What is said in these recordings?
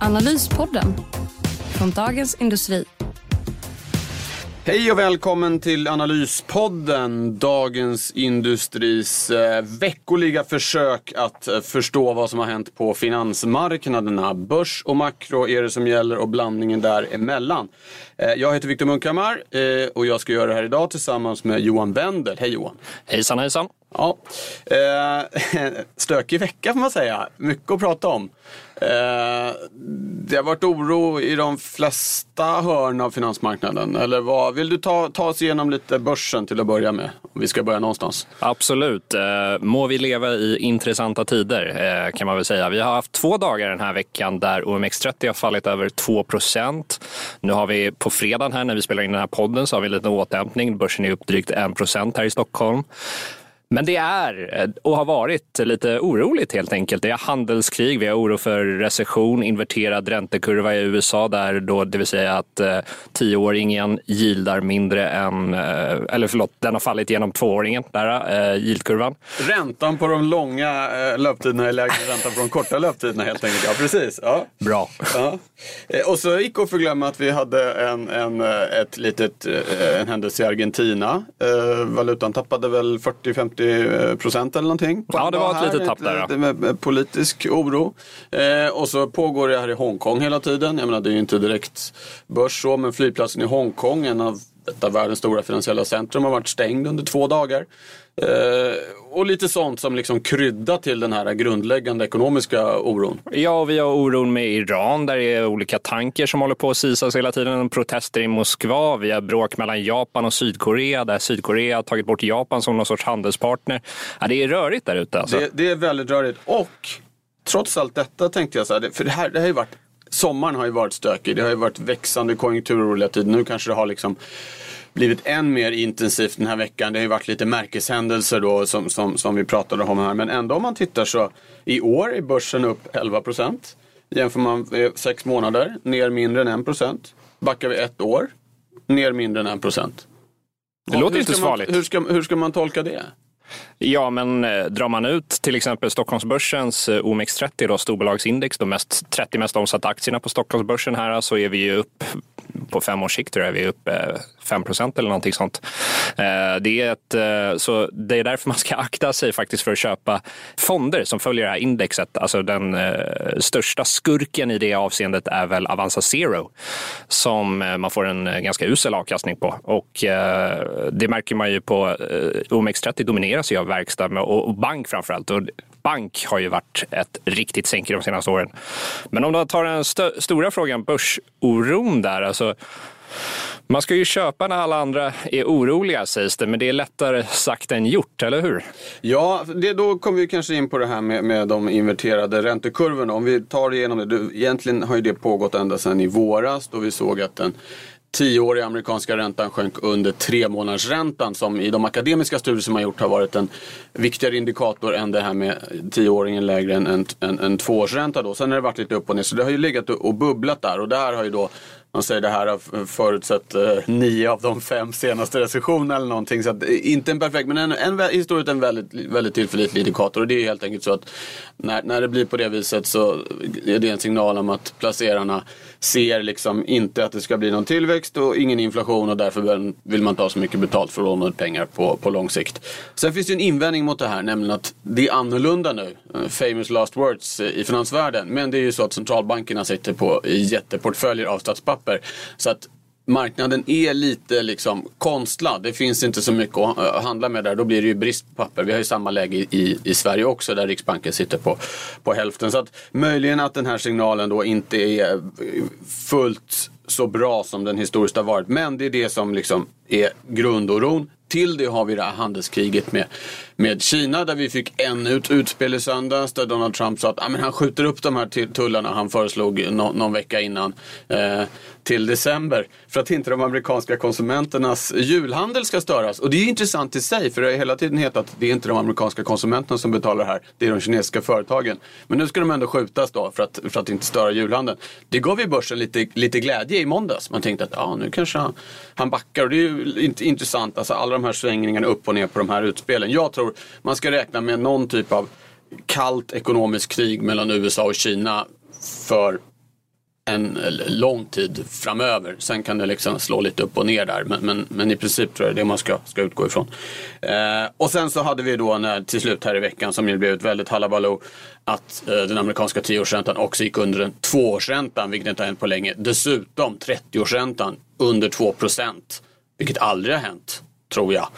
Analyspodden från Dagens Industri. Hej och välkommen till Analyspodden, Dagens Industris eh, veckoliga försök att eh, förstå vad som har hänt på finansmarknaderna. Börs och makro är det som gäller och blandningen däremellan. Eh, jag heter Viktor Munkhammar och jag ska göra det här idag tillsammans med Johan Wendel. Hej Johan! Hejsan hejsan! Ja, eh, stökig vecka får man säga. Mycket att prata om. Eh, det har varit oro i de flesta hörn av finansmarknaden. Eller vad? Vill du ta, ta oss igenom lite börsen till att börja med? Om vi ska börja någonstans. Absolut. Eh, må vi leva i intressanta tider eh, kan man väl säga. Vi har haft två dagar den här veckan där OMX30 har fallit över 2% Nu har vi på fredagen här när vi spelar in den här podden så har vi en liten återhämtning. Börsen är upp drygt 1 här i Stockholm. Men det är eh, och har varit lite oroligt helt enkelt. Det är handelskrig, vi har oro för recession, inverterad räntekurva i USA där då, det vill säga att eh, tioåringen gildar mindre än, eh, eller förlåt, den har fallit genom tvååringen, där, eh, yieldkurvan. Räntan på de långa eh, löptiderna är lägre än räntan på de korta löptiderna helt enkelt. Ja, precis. Ja. Bra. Ja. Eh, och så gick att förglömma att vi hade en, en, eh, ett litet, en händelse i Argentina. Valutan tappade väl 40-50 40 procent eller någonting. Ja, det var ett litet tapp där. Ja. Med politisk oro. Eh, och så pågår det här i Hongkong hela tiden. Jag menar, det är ju inte direkt börs så, men flygplatsen i Hongkong, en av ett av världens stora finansiella centrum, har varit stängd under två dagar. Eh, och lite sånt som liksom krydda till den här grundläggande ekonomiska oron. Ja, och vi har oron med Iran där det är olika tanker som håller på att sisas hela tiden. Protester i Moskva. Vi har bråk mellan Japan och Sydkorea där Sydkorea har tagit bort Japan som någon sorts handelspartner. Ja, det är rörigt där ute. Alltså. Det, det, är väldigt rörigt. Och trots allt detta tänkte jag så här, för det här det har ju varit Sommaren har ju varit stökig. Det har ju varit växande konjunkturoroliga tider. Nu kanske det har liksom blivit än mer intensivt den här veckan. Det har ju varit lite märkeshändelser då som, som, som vi pratade om här. Men ändå om man tittar så i år är börsen upp 11 procent. Jämför man sex månader, ner mindre än 1 procent. Backar vi ett år, ner mindre än 1 procent. Det låter inte så farligt. Hur ska, hur ska man tolka det? Ja, men eh, drar man ut till exempel Stockholmsbörsens eh, OMX30, då, storbolagsindex, de mest, 30 mest omsatta aktierna på Stockholmsbörsen här, så är vi ju upp på fem års sikt tror jag vi är 5 eh, procent eller någonting sånt. Det är, ett, så det är därför man ska akta sig faktiskt för att köpa fonder som följer det här indexet. Alltså den största skurken i det avseendet är väl Avanza Zero som man får en ganska usel avkastning på. Och det märker man ju på OMX30 dominerar domineras ju av verkstad och bank framförallt. Och bank har ju varit ett riktigt sänke de senaste åren. Men om du tar den st stora frågan, börsoron där. Alltså, man ska ju köpa när alla andra är oroliga sägs det, men det är lättare sagt än gjort, eller hur? Ja, det, då kommer vi kanske in på det här med, med de inverterade räntekurvorna. Om vi tar igenom det, egentligen har ju det pågått ända sedan i våras då vi såg att den tioåriga amerikanska räntan sjönk under tre månaders räntan som i de akademiska studier som man gjort har varit en viktigare indikator än det här med tioåringen lägre än, en, en, en tvåårsränta. Då. Sen har det varit lite upp och ner så det har ju legat och bubblat där och där har ju då man säger det här har förutsett eh, nio av de fem senaste recessionerna eller någonting. Så att, eh, inte en perfekt, men en, en, historiskt en väldigt, väldigt tillförlitlig indikator. Och det är helt enkelt så att när, när det blir på det viset så är det en signal om att placerarna ser liksom inte att det ska bli någon tillväxt och ingen inflation och därför vill man ta så mycket betalt för lånade pengar på, på lång sikt. Sen finns det en invändning mot det här, nämligen att det är annorlunda nu. Eh, famous last words eh, i finansvärlden. Men det är ju så att centralbankerna sitter på jätteportföljer av statspapper. Så att marknaden är lite liksom konstlad. Det finns inte så mycket att eh, handla med där. Då blir det ju brist på papper. Vi har ju samma läge i, i Sverige också där Riksbanken sitter på, på hälften. Så att möjligen att den här signalen då inte är fullt så bra som den historiskt har varit. Men det är det som liksom är grundoron. Till det har vi det här handelskriget med, med Kina där vi fick ännu ett utspel i söndags där Donald Trump sa att ah, men han skjuter upp de här tullarna han föreslog no någon vecka innan eh, till december för att inte de amerikanska konsumenternas julhandel ska störas. Och det är intressant i sig för det har hela tiden hetat att det är inte de amerikanska konsumenterna som betalar det här, det är de kinesiska företagen. Men nu ska de ändå skjutas då för att, för att inte störa julhandeln. Det gav ju börsen lite, lite glädje i måndags. Man tänkte att ah, nu kanske han, han backar och det är ju intressant, alltså alla de här svängningarna upp och ner på de här utspelen. Jag tror man ska räkna med någon typ av kallt ekonomiskt krig mellan USA och Kina för en lång tid framöver. Sen kan det liksom slå lite upp och ner där. Men, men, men i princip tror jag det är det man ska, ska utgå ifrån. Eh, och sen så hade vi då när, till slut här i veckan som ju blev ett väldigt halabaloo att eh, den amerikanska tioårsräntan också gick under den tvåårsräntan, vilket inte har hänt på länge. Dessutom 30-årsräntan under 2 procent, vilket aldrig har hänt tror jag.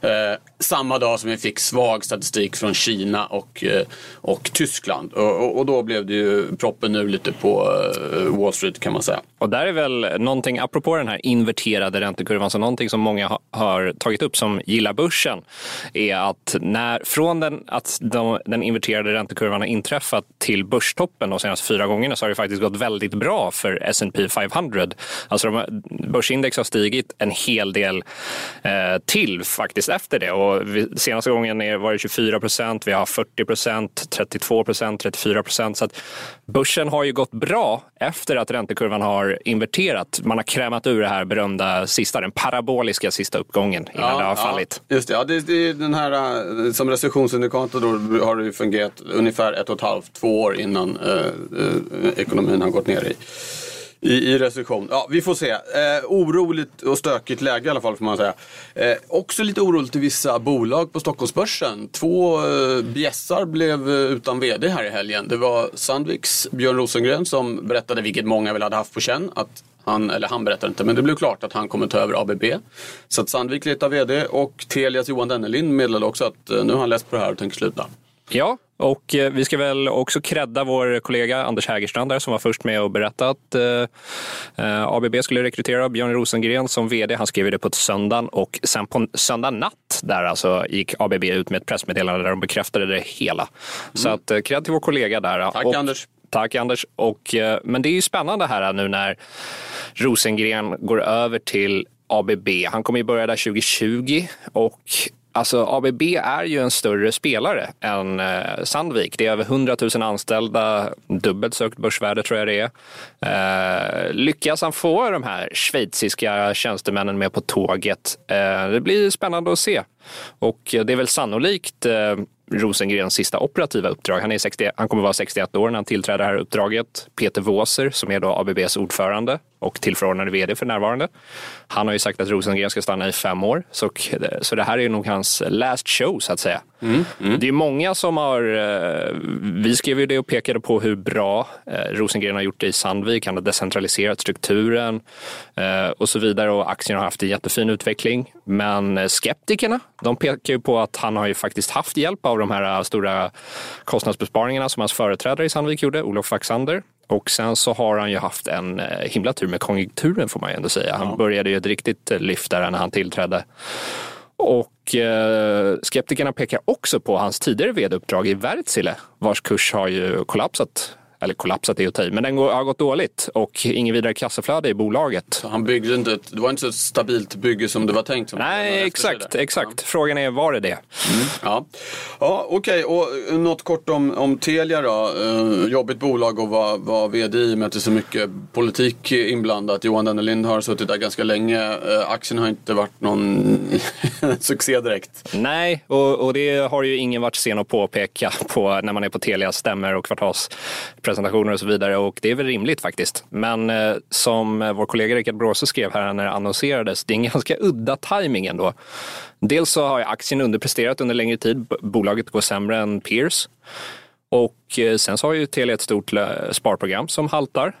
Eh, samma dag som vi fick svag statistik från Kina och, eh, och Tyskland. Och, och, och, då blev det ju proppen nu lite på eh, Wall Street kan man säga. Och där är väl någonting, apropå den här inverterade räntekurvan, så någonting som många ha, har tagit upp som gillar börsen är att när, från den, att de, den inverterade räntekurvan har inträffat till börstoppen de senaste fyra gångerna så har det faktiskt gått väldigt bra för S&P 500. Alltså de, börsindex har stigit en hel del eh, till faktiskt efter det. Och senaste gången var det 24 procent, vi har 40 procent, 32 procent, 34 procent. Så att börsen har ju gått bra efter att räntekurvan har inverterat. Man har krämat ur det här berömda sista, den paraboliska sista uppgången innan ja, det har fallit. Ja, just det, ja, det, det den här eh, som recessionsindikator då har det fungerat ungefär ett och ett halvt, två år innan eh, eh, ekonomin har gått ner i i, i recession. Ja, vi får se. Eh, oroligt och stökigt läge i alla fall får man säga. Eh, också lite oroligt i vissa bolag på Stockholmsbörsen. Två eh, bjässar blev eh, utan vd här i helgen. Det var Sandviks Björn Rosengren som berättade, vilket många väl hade haft på känn, att han, eller han berättade inte, men det blev klart att han kommer ta över ABB. Så att Sandvik letar vd och Telias Johan Dennelind meddelade också att eh, nu har han läst på det här och tänker sluta. Ja, och eh, vi ska väl också credda vår kollega Anders Hägerstrand där som var först med att berätta att eh, eh ABB skulle rekrytera Björn Rosengren som vd. Han skrev det på ett söndag och sen på söndag natt där alltså gick ABB ut med ett pressmeddelande där de bekräftade det hela. Mm. Så att eh, cred till vår kollega där. Tack och, Anders. Tack Anders. Och, men det är ju spännande här nu när Rosengren går över till ABB. Han kommer ju börja där 2020 och Alltså ABB är ju en större spelare än eh, Sandvik. Det är över 100 000 anställda, dubbelt så högt börsvärde tror jag det är. Eh, lyckas han få de här schweiziska tjänstemännen med på tåget? Eh, det blir spännande att se. Och eh, det är väl sannolikt eh, Rosengrens sista operativa uppdrag. Han, är 60, han kommer vara 61 år när han tillträder det här uppdraget. Peter Wåser, som är då ABBs ordförande och tillförordnade vd för närvarande. Han har ju sagt att Rosengren ska stanna i fem år, så, så det här är nog hans last show så att säga. Mm, mm. Det är många som har, eh, vi skrev ju det och pekade på hur bra eh, Rosengren har gjort det i Sandvik. Han har decentraliserat strukturen eh, och så vidare och aktien har haft en jättefin utveckling. Men skeptikerna, de pekar ju på att han har ju faktiskt haft hjälp av de här stora kostnadsbesparingarna som hans företrädare i Sandvik gjorde, Olof Waxander. Och sen så har han ju haft en himla tur med konjunkturen får man ju ändå säga. Han började ju ett riktigt lyft där när han tillträdde. Och eh, skeptikerna pekar också på hans tidigare vd-uppdrag i Wärtsilä vars kurs har ju kollapsat eller kollapsat är att ta i, men den har gått dåligt och ingen vidare kassaflöde i bolaget. Han byggde inte, det var inte så ett stabilt bygge som det var tänkt? Nej, exakt, exakt. Ja. Frågan är, var det det? Mm. Ja, ja okej. Okay. Och något kort om, om Telia då. Uh, jobbigt bolag att vara, vara vd i med att det är så mycket politik inblandat. Johan Dennelind har suttit där ganska länge. Uh, aktien har inte varit någon succé direkt. Nej, och, och det har ju ingen varit sen att påpeka på när man är på Telias stämmer och kvartals presentationer och så vidare och det är väl rimligt faktiskt. Men eh, som eh, vår kollega Rickard Bråse skrev här när det annonserades, det är en ganska udda timing ändå. Dels så har aktien underpresterat under längre tid, bolaget går sämre än peers. Och eh, sen så har ju Telia ett stort eh, sparprogram som haltar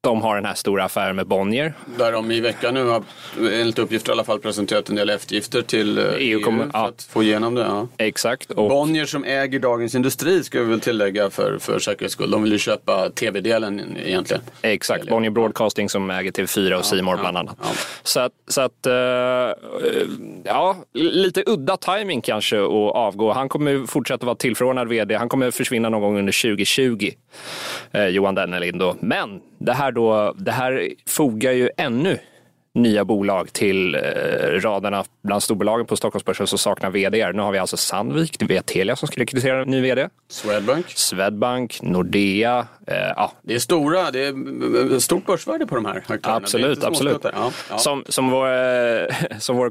de har den här stora affären med Bonnier. Där de i veckan nu har, enligt uppgifter i alla fall, presenterat en del eftergifter till EU, EU för ja. att få igenom det. Ja. Exakt. Och... Bonnier som äger Dagens Industri ska vi väl tillägga för, för säkerhets skull. De vill ju köpa tv-delen egentligen. Exakt, Bonnier Broadcasting som äger TV4 och C More bland annat. Så att, så att uh, ja, lite udda timing kanske att avgå. Han kommer fortsätta vara tillförordnad vd. Han kommer försvinna någon gång under 2020, eh, Johan Dennelind. Men det här, då, det här fogar ju ännu nya bolag till eh, raderna bland storbolagen på Stockholmsbörsen som saknar vd. Nu har vi alltså Sandvik, det är Telia som ska rekrytera en ny vd. Swedbank. Swedbank, Nordea. Eh, ja. Det är stora, det är stort börsvärde på de här aktörerna. Absolut, absolut. Ja, ja. Som, som, vår, eh, som vår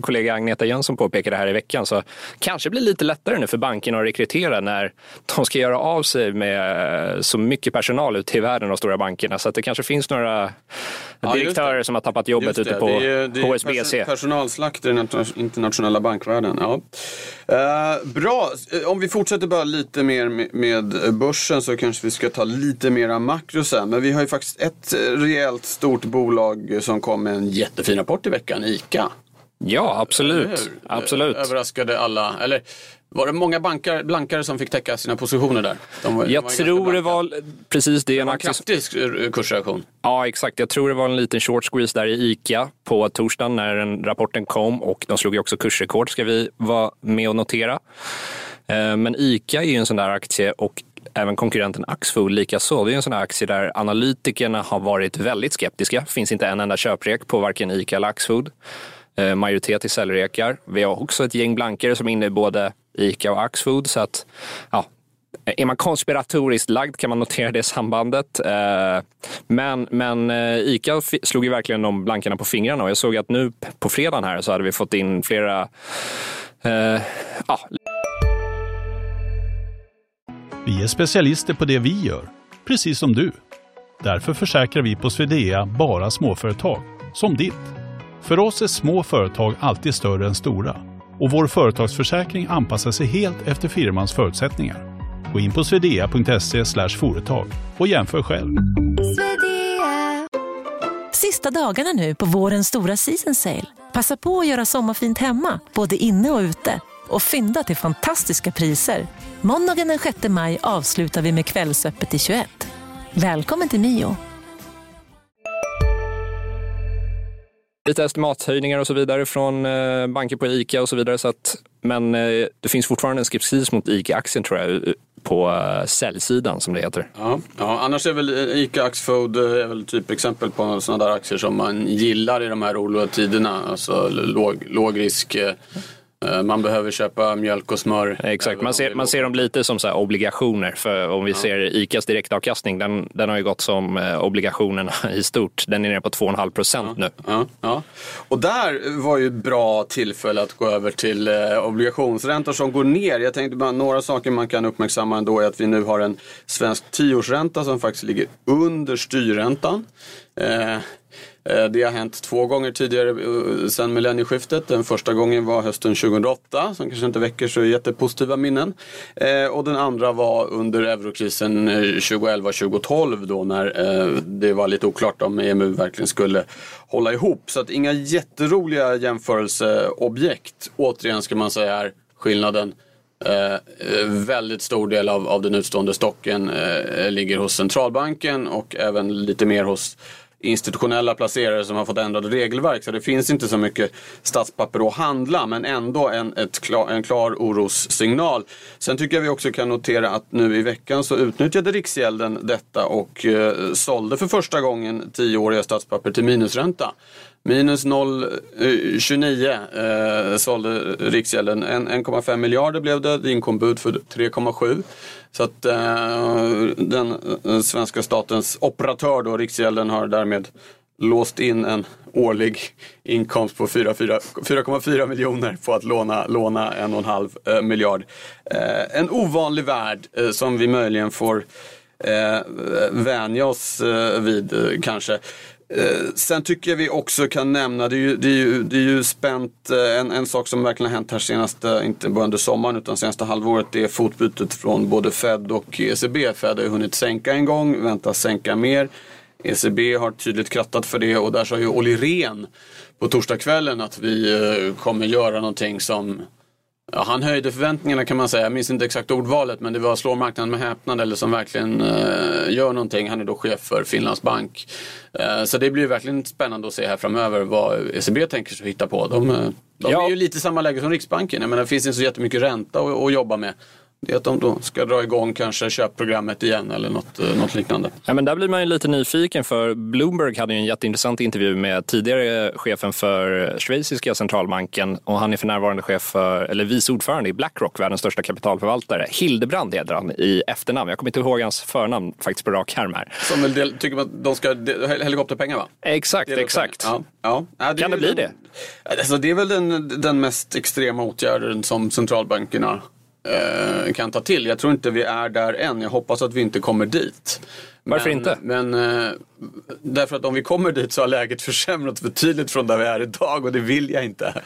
kollega Agneta Jönsson påpekade här i veckan så kanske blir lite lättare nu för bankerna att rekrytera när de ska göra av sig med så mycket personal ute i världen, de stora bankerna. Så att det kanske finns några direktörer som har tappat jobbet det, ute på det är, det är HSBC. Personalslakt i den internationella bankvärlden. Ja. Uh, bra, om vi fortsätter bara lite mer med, med börsen så kanske vi ska ta lite mera makro sen. Men vi har ju faktiskt ett rejält stort bolag som kom med en jättefin rapport i veckan, ICA. Ja, absolut. absolut. Överraskade alla, eller var det många bankar, blankare som fick täcka sina positioner där? De var, jag de tror det var precis det. Det var en kraftig kursreaktion. Ja, exakt. Jag tror det var en liten short squeeze där i ICA på torsdagen när den rapporten kom och de slog ju också kursrekord ska vi vara med och notera. Eh, men ICA är ju en sån där aktie och även konkurrenten Axfood likaså. Det är en sån där aktie där analytikerna har varit väldigt skeptiska. Finns inte en enda köprek på varken ICA eller Axfood. Eh, majoritet i säljrekar. Vi har också ett gäng blankare som är inne i både ICA och Axfood. Så att, ja, är man konspiratoriskt lagd kan man notera det sambandet. Eh, men, men eh, ICA slog ju verkligen de blankarna på fingrarna och jag såg att nu på fredagen här så hade vi fått in flera eh, ja. Vi är specialister på det vi gör, precis som du. Därför försäkrar vi på Swedea bara småföretag, som ditt. För oss är små företag alltid större än stora och vår företagsförsäkring anpassar sig helt efter firmans förutsättningar. Gå in på swedea.se företag och jämför själv. Sista dagarna nu på vårens stora season sale. Passa på att göra sommarfint hemma, både inne och ute och fynda till fantastiska priser. Måndagen den 6 maj avslutar vi med Kvällsöppet i 21. Välkommen till Mio. Lite estimathöjningar och så vidare från eh, banker på ICA och så vidare. Så att, men eh, det finns fortfarande en skepsis mot ICA-aktien tror jag eh, på eh, säljsidan som det heter. Ja, ja, annars är väl eh, ICA Axfood är väl typ exempel på sådana där aktier som man gillar i de här oroliga tiderna. Alltså låg, låg risk Eh, man behöver köpa mjölk och smör. Exakt, man ser, man ser dem lite som så obligationer. För om vi ja. ser ICAs direktavkastning, den, den har ju gått som eh, obligationerna i stort. Den är nere på 2,5 procent ja. nu. Ja. ja. Och där var ju bra tillfälle att gå över till eh, obligationsräntor som går ner. Jag tänkte bara några saker man kan uppmärksamma ändå är att vi nu har en svensk tioårsränta som faktiskt ligger under styrräntan. Eh, det har hänt två gånger tidigare eh, sedan millennieskiftet. Den första gången var hösten 2008 som kanske inte väcker så jättepositiva minnen. Eh, och den andra var under eurokrisen 2011-2012 då när det var lite oklart om EMU verkligen skulle hålla ihop. Så att inga jätteroliga jämförelseobjekt. Återigen ska man säga är skillnaden Eh, väldigt stor del av, av den utstående stocken eh, ligger hos centralbanken och även lite mer hos institutionella placerare som har fått ändrade regelverk. Så det finns inte så mycket statspapper att handla men ändå en, ett klar, en klar orossignal. Sen tycker jag vi också kan notera att nu i veckan så utnyttjade Riksgälden detta och eh, sålde för första gången tioåriga statspapper till minusränta. Minus 0,29 eh, eh, sålde Riksgälden. 1,5 miljarder blev det. Det inkom bud för 3,7. Så att eh, den eh, svenska statens operatör då, Riksgälden, har därmed låst in en årlig inkomst på 4,4 miljoner på att låna, låna en och en halv eh, miljard. Eh, en ovanlig värld eh, som vi möjligen får eh, vänja oss eh, vid eh, kanske. Eh, sen tycker jag vi också kan nämna, det är ju, det är ju, det är ju spänt, eh, en, en sak som verkligen har hänt här senaste, inte bara under sommaren utan senaste halvåret, det är fotbytet från både Fed och ECB. Fed har ju hunnit sänka en gång, väntas sänka mer. ECB har tydligt krattat för det och där sa ju Olli Rehn på torsdagskvällen att vi eh, kommer göra någonting som Ja, han höjde förväntningarna kan man säga. Jag minns inte exakt ordvalet men det var slår marknaden med häpnad eller som verkligen uh, gör någonting. Han är då chef för Finlands bank. Uh, så det blir verkligen spännande att se här framöver vad ECB tänker sig hitta på. De, uh, de ja. är ju lite i samma läge som Riksbanken. Jag menar, det finns inte så jättemycket ränta att, att jobba med det är att de då ska dra igång kanske köpprogrammet igen eller något, eh, något liknande. Ja, men där blir man ju lite nyfiken för Bloomberg hade ju en jätteintressant intervju med tidigare chefen för schweiziska centralbanken och han är för närvarande chef för, eller vice ordförande i Blackrock, världens största kapitalförvaltare. Hildebrand heter han i efternamn. Jag kommer inte ihåg hans förnamn faktiskt på rak arm här. Som väl del, tycker att de ska, helikopterpengar va? Exakt, exakt. Ja, ja. ja det kan det bli det? Alltså, det är väl den, den mest extrema åtgärden som centralbankerna eh, kan ta till. Jag tror inte vi är där än. Jag hoppas att vi inte kommer dit. Varför men, inte? Men, eh, därför att om vi kommer dit så har läget försämrats betydligt från där vi är idag och det vill jag inte.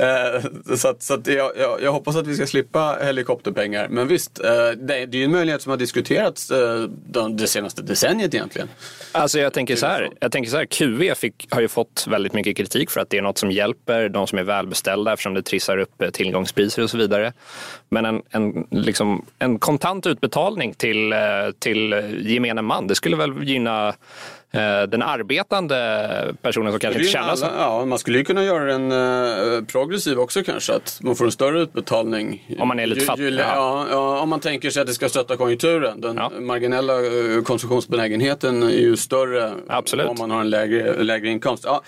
Eh, så att, så att jag, jag, jag, hoppas att vi ska slippa helikopterpengar. Men visst, eh, det, är ju en möjlighet som har diskuterats eh, det senaste decenniet egentligen. Alltså jag tänker så här, jag tänker så här QE fick, har ju fått väldigt mycket kritik för att det är något som hjälper de som är välbeställda eftersom det trissar upp tillgångspriser och så vidare. Men en, en, liksom, en kontant utbetalning till, till gemene man, det skulle väl gynna den arbetande personen som kanske inte tjänar så. Ja, man skulle ju kunna göra den uh, progressiv också kanske. Att man får en större utbetalning. Om man är lite fattig. Ja. Ja, om man tänker sig att det ska stötta konjunkturen. Den ja. marginella uh, konsumtionsbenägenheten är ju större Absolut. om man har en lägre, lägre inkomst. Ja,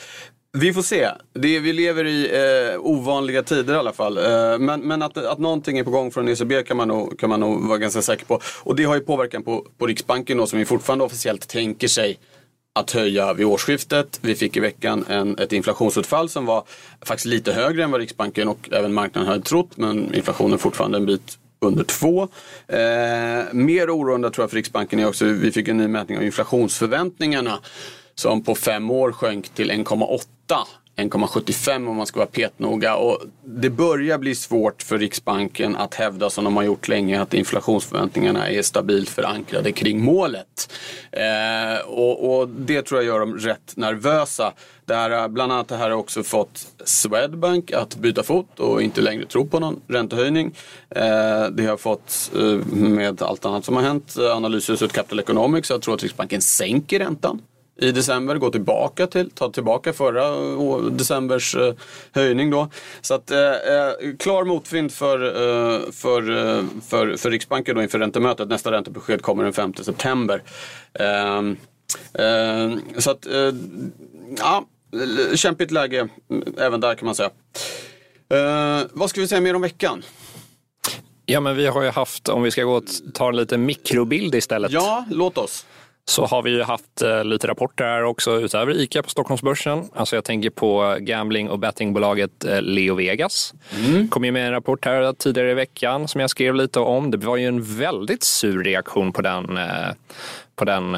vi får se. Det, vi lever i eh, ovanliga tider i alla fall. Eh, men men att, att någonting är på gång från ECB kan man, nog, kan man nog vara ganska säker på. Och det har ju påverkan på, på Riksbanken då, som vi fortfarande officiellt tänker sig att höja vid årsskiftet. Vi fick i veckan en, ett inflationsutfall som var faktiskt lite högre än vad Riksbanken och även marknaden hade trott. Men inflationen är fortfarande en bit under två. Eh, mer oroande tror jag för Riksbanken är också, vi fick en ny mätning av inflationsförväntningarna som på fem år sjönk till 1,8 1,75 om man ska vara petnoga. Och det börjar bli svårt för Riksbanken att hävda som de har gjort länge att inflationsförväntningarna är stabilt förankrade kring målet. Eh, och, och, det tror jag gör dem rätt nervösa. Det här, bland annat det här har också fått Swedbank att byta fot och inte längre tro på någon räntehöjning. Eh, det har fått, eh, med allt annat som har hänt, analyshuset Capital Economics att tro att Riksbanken sänker räntan i december, gå tillbaka till, ta tillbaka förra decembers eh, höjning då. Så att eh, eh, klar motvind för, eh, för, eh, för, för Riksbanken då inför räntemötet. Nästa räntebesked kommer den 5 september. Ehm, ehm, så att, eh, ja, kämpigt läge även där kan man säga. vad ska vi säga mer om veckan? Ja, men vi har ju haft, om vi ska gå och ta en liten mikrobild istället. Ja, låt oss så har vi ju haft eh, lite rapporter här också utöver ICA på Stockholmsbörsen. Alltså jag tänker på gambling och bettingbolaget eh, Leo Vegas. Mm. kom ju med en rapport här tidigare i veckan som jag skrev lite om. Det var ju en väldigt sur reaktion på den, eh, på den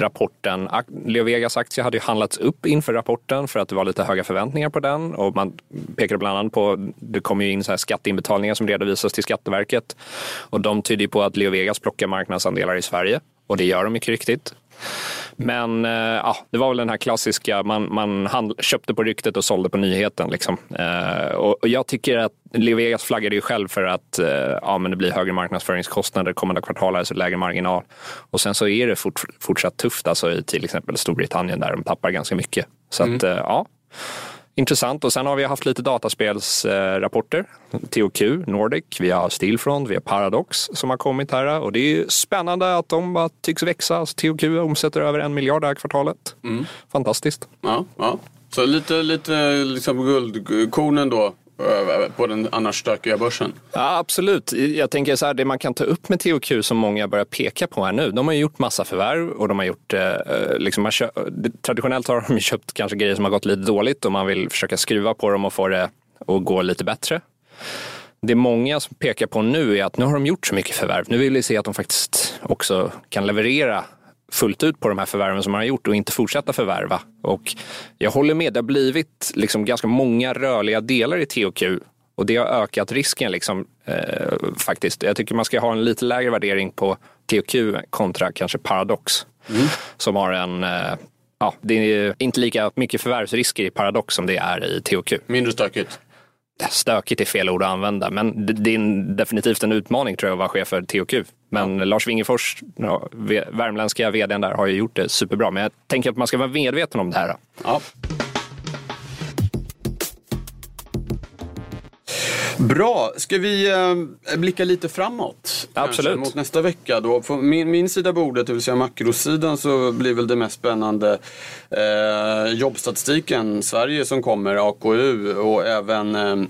rapporten. Leo Vegas aktie hade ju handlats upp inför rapporten för att det var lite höga förväntningar på den och man pekade bland annat på, det kom ju in så här skatteinbetalningar som redovisas till Skatteverket och de tyder på att Leo Vegas plockar marknadsandelar i Sverige. Och det gör de mycket riktigt. Men eh, ja, det var väl den här klassiska, man, man handl- köpte på ryktet och sålde på nyheten. Liksom. Eh, och, och, jag tycker att Leo Vegas flaggade ju själv för att eh, ja, men det blir högre marknadsföringskostnader kommande kvartal, alltså lägre marginal. Och sen så är det fort, fortsatt tufft alltså, i till exempel Storbritannien där de tappar ganska mycket. Så mm. att, ja intressant. Och sen har vi haft lite dataspelsrapporter. THQ, Nordic, vi har Stillfront, vi har Paradox som har kommit här. Och det är spännande att de bara tycks växa. Alltså, THQ omsätter över en miljard det här kvartalet. Mm. Fantastiskt. Ja, ja. Så lite, lite liksom guldkornen då på den annars stökiga börsen? Ja, absolut. Jag tänker så här, det man kan ta upp med THQ som många börjar peka på här nu. De har gjort massa förvärv och de har gjort, eh, eh liksom, man köpt, traditionellt har de köpt kanske grejer som har gått lite dåligt och man vill försöka skruva på dem och få det att gå lite bättre. Det många som pekar på nu är att nu har de gjort så mycket förvärv. Nu vill vi se att de faktiskt också kan leverera fullt ut på de här förvärven som man har gjort och inte fortsätta förvärva. Och jag håller med, det har blivit liksom ganska många rörliga delar i THQ och det har ökat risken liksom, eh, faktiskt. Jag tycker man ska ha en lite lägre värdering på THQ kontra kanske Paradox. som har en eh, Ja, det är inte lika mycket förvärvsrisker i Paradox som det är i THQ. Mindre stökigt? Stökigt är fel ord att använda, men det är definitivt en utmaning tror jag att vara chef för THQ. Men ja. Lars Wingefors, ja, värmländska vdn där, har ju gjort det superbra. Men jag tänker att man ska vara medveten om det här. Ja. Bra, ska vi eh, blicka lite framåt? Absolut. Kanske, mot nästa vecka då. På min, min sida bordet, det vill säga makrosidan, så blir väl det mest spännande eh, jobbstatistiken. Sverige som kommer, AKU och även eh,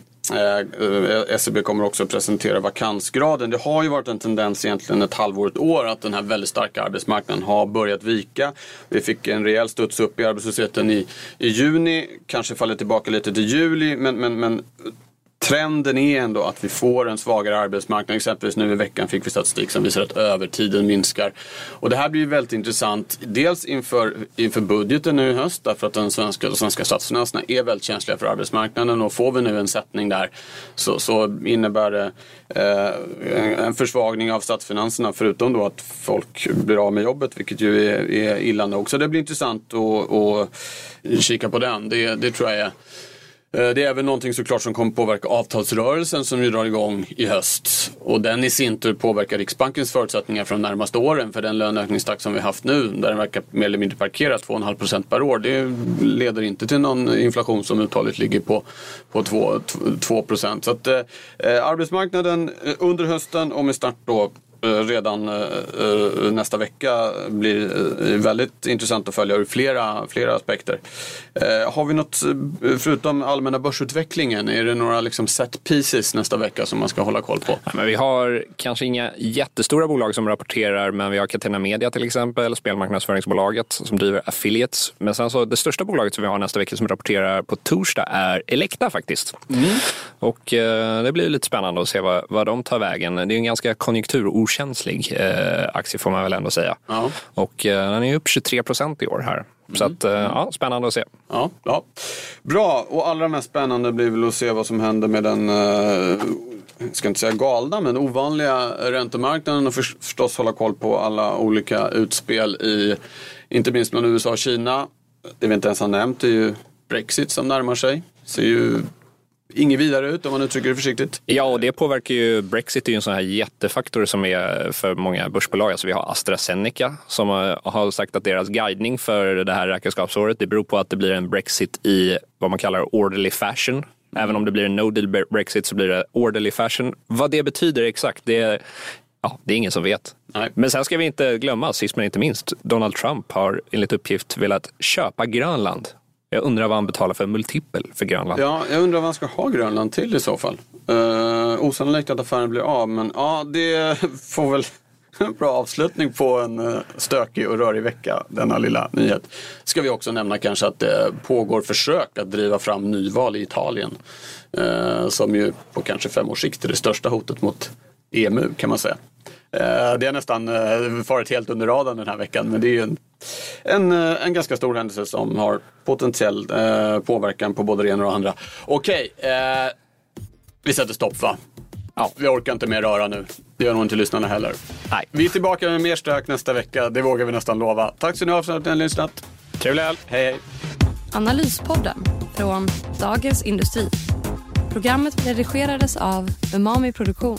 SCB eh, kommer också att presentera vakansgraden. Det har ju varit en tendens egentligen ett halvår, ett år att den här väldigt starka arbetsmarknaden har börjat vika. Vi fick en rejäl studs upp i arbetslösheten i, i juni, kanske faller tillbaka lite till juli men, men, men trenden är ändå att vi får en svagare arbetsmarknad. Exempelvis nu i veckan fick vi statistik som visar att övertiden minskar. Och det här blir väldigt intressant. Dels inför, inför budgeten nu i höst därför att den svenska, de svenska statsfinanserna är väldigt känsliga för arbetsmarknaden och får vi nu en sättning där så, så innebär det eh, en försvagning av statsfinanserna förutom då att folk blir av med jobbet vilket ju är, är illa nog. Så det blir intressant att, att kika på den. Det, det tror jag är Eh, det är även någonting såklart som kommer påverka avtalsrörelsen som ju drar igång i höst. Och den i sin tur påverkar Riksbankens förutsättningar för de närmaste åren. För den löneökningstakt som vi haft nu, där den verkar mer eller mindre parkerad 2,5% per år. Det leder inte till någon inflation som uthålligt ligger på, på 2, 2%. Så att eh, eh arbetsmarknaden eh, under hösten och med start då redan eh, eh, nästa vecka blir väldigt intressant att följa ur flera, flera aspekter. Har vi något, förutom allmänna börsutvecklingen, är det några liksom set pieces nästa vecka som man ska hålla koll på? Ja, men vi har kanske inga jättestora bolag som rapporterar, men vi har Catena Media till exempel, spelmarknadsföringsbolaget som driver affiliates. Men sen så det största bolaget som vi har nästa vecka som rapporterar på torsdag är Elekta faktiskt. Mm. Och eh, det blir lite spännande att se vad, vad de tar vägen. Det är en ganska konjunkturokänslig känslig eh, aktie får man väl ändå säga. Ja. Och eh, den är upp 23 procent i år här. Så att, eh, ja, spännande att se. Ja, ja. Bra, och allra mest spännande blir väl att se vad som händer med den, eh, jag ska inte säga galna, men ovanliga räntemarknaden och förstås hålla koll på alla olika utspel i, inte minst bland USA och Kina. Det vi inte ens har nämnt är ju Brexit som närmar sig. Ser ju inget vidare ut om man uttrycker det försiktigt. Ja, och det påverkar ju, Brexit är ju en sån här jättefaktor som är för många börsbolag. Alltså vi har AstraZeneca som har sagt att deras guidning för det här räkenskapsåret, det beror på att det blir en Brexit i vad man kallar orderly fashion. Även om det blir en no deal Brexit så blir det orderly fashion. Vad det betyder exakt, det är, ja, det är ingen som vet. Nej. Men sen ska vi inte glömma, sist men inte minst, Donald Trump har enligt uppgift velat köpa Grönland jag undrar vad han betalar för multipel för Grönland. Ja, jag undrar vad han ska ha Grönland till i så fall. Uh, osannolikt att affären blir av, men ja, det får väl en bra avslutning på en uh, stökig och rörig vecka, denna lilla nyhet. Ska vi också nämna kanske att det pågår försök att driva fram nyval i Italien. Uh, som ju på kanske fem års sikt är det största hotet mot EMU kan man säga. Det har nästan farit helt under radarn den här veckan men det är ju en en, eh, en ganska stor händelse som har potentiell eh, påverkan på både det ena och det andra. Okej, eh, vi sätter stopp va? Ja, vi orkar inte mer röra nu. Det gör nog inte lyssnarna heller. Nej. Vi är tillbaka med mer stök nästa vecka, det vågar vi nästan lova. Tack så ni ha för att ni har lyssnat. Trevlig helg. Hej, hej. Analyspodden från Dagens Industri. Programmet redigerades av Umami Produktion.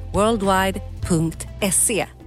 worldwide.se